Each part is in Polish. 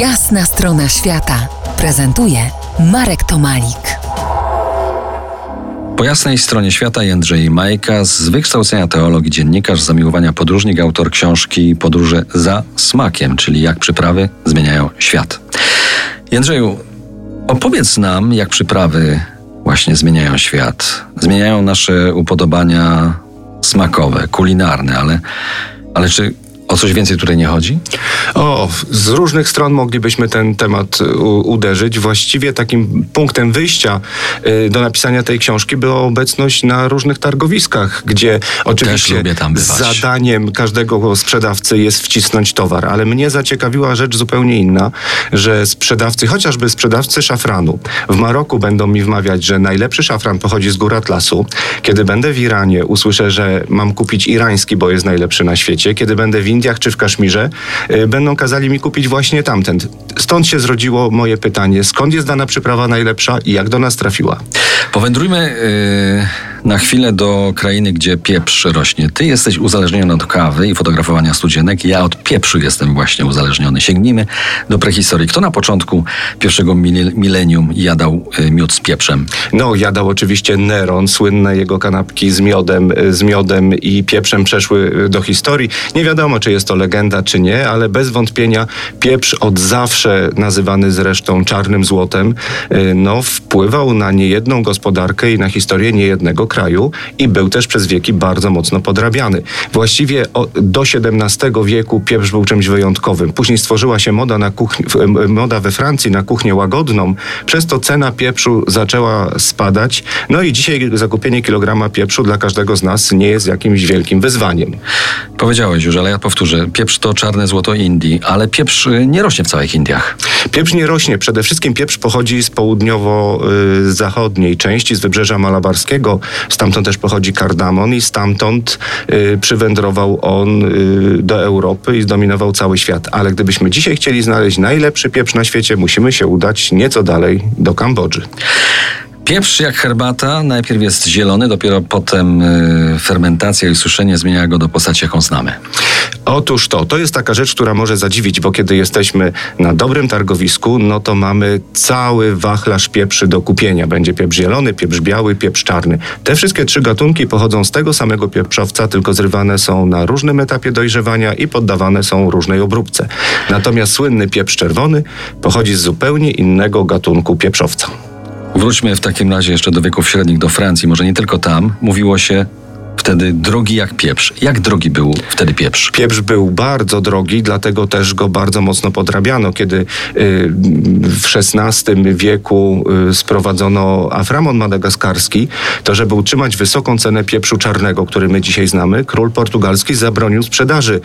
Jasna strona świata prezentuje Marek Tomalik. Po jasnej stronie świata Jędrzej Majka, z wykształcenia teologii dziennikarz, zamiłowania podróżnik, autor książki Podróże za smakiem, czyli jak przyprawy zmieniają świat. Jędrzeju, opowiedz nam, jak przyprawy właśnie zmieniają świat. Zmieniają nasze upodobania smakowe, kulinarne, ale, ale czy o coś więcej tutaj nie chodzi? O, z różnych stron moglibyśmy ten temat u, uderzyć. Właściwie takim punktem wyjścia y, do napisania tej książki była obecność na różnych targowiskach, gdzie oczywiście zadaniem każdego sprzedawcy jest wcisnąć towar, ale mnie zaciekawiła rzecz zupełnie inna, że sprzedawcy, chociażby sprzedawcy szafranu w Maroku będą mi wmawiać, że najlepszy szafran pochodzi z gór Atlasu. Kiedy będę w Iranie, usłyszę, że mam kupić irański, bo jest najlepszy na świecie. Kiedy będę w Indiach czy w Kaszmirze, y, będą kazali mi kupić właśnie tamten. Stąd się zrodziło moje pytanie, skąd jest dana przyprawa najlepsza i jak do nas trafiła? Powędrujmy yy, na chwilę do krainy, gdzie pieprz rośnie. Ty jesteś uzależniony od kawy i fotografowania studzienek. Ja od pieprzu jestem właśnie uzależniony. Sięgnijmy do prehistorii. Kto na początku pierwszego milenium jadał yy, miód z pieprzem? No, jadał oczywiście Neron. Słynne jego kanapki z miodem, yy, z miodem i pieprzem przeszły yy, do historii. Nie wiadomo, czy jest to legenda, czy nie, ale bez wątpienia pieprz od zawsze nazywany zresztą czarnym złotem, no, wpływał na niejedną gospodarkę i na historię niejednego kraju i był też przez wieki bardzo mocno podrabiany. Właściwie do XVII wieku pieprz był czymś wyjątkowym. Później stworzyła się moda, na kuchni, moda we Francji na kuchnię łagodną, przez to cena pieprzu zaczęła spadać. No i dzisiaj zakupienie kilograma pieprzu dla każdego z nas nie jest jakimś wielkim wyzwaniem. Powiedziałeś już, ale ja powtórzę. Pieprz to czarne złoto Indii, ale pieprz y, nie rośnie w całych Indiach. Pieprz nie rośnie. Przede wszystkim pieprz pochodzi z południowo-zachodniej części z wybrzeża malabarskiego. Stamtąd też pochodzi kardamon i stamtąd y, przywędrował on y, do Europy i zdominował cały świat. Ale gdybyśmy dzisiaj chcieli znaleźć najlepszy pieprz na świecie, musimy się udać nieco dalej do Kambodży. Pieprz jak herbata najpierw jest zielony, dopiero potem y, fermentacja i suszenie zmienia go do postaci, jaką znamy. Otóż to, to jest taka rzecz, która może zadziwić, bo kiedy jesteśmy na dobrym targowisku, no to mamy cały wachlarz pieprzy do kupienia. Będzie pieprz zielony, pieprz biały, pieprz czarny. Te wszystkie trzy gatunki pochodzą z tego samego pieprzowca, tylko zrywane są na różnym etapie dojrzewania i poddawane są różnej obróbce. Natomiast słynny pieprz czerwony pochodzi z zupełnie innego gatunku pieprzowca. Wróćmy w takim razie jeszcze do wieków średnich, do Francji. Może nie tylko tam. Mówiło się wtedy drogi jak pieprz. Jak drogi był wtedy pieprz? Pieprz był bardzo drogi, dlatego też go bardzo mocno podrabiano. Kiedy y, w XVI wieku y, sprowadzono aframon madagaskarski, to żeby utrzymać wysoką cenę pieprzu czarnego, który my dzisiaj znamy, król portugalski zabronił sprzedaży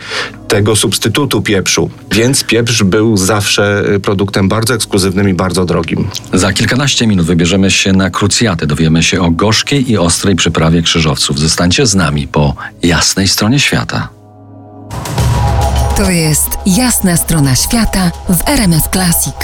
tego substytutu pieprzu. Więc pieprz był zawsze y, produktem bardzo ekskluzywnym i bardzo drogim. Za kilkanaście minut wybierzemy się na krucjatę. Dowiemy się o gorzkiej i ostrej przyprawie krzyżowców. Zostańcie z nami po jasnej stronie świata. To jest jasna strona świata w RMS Classic.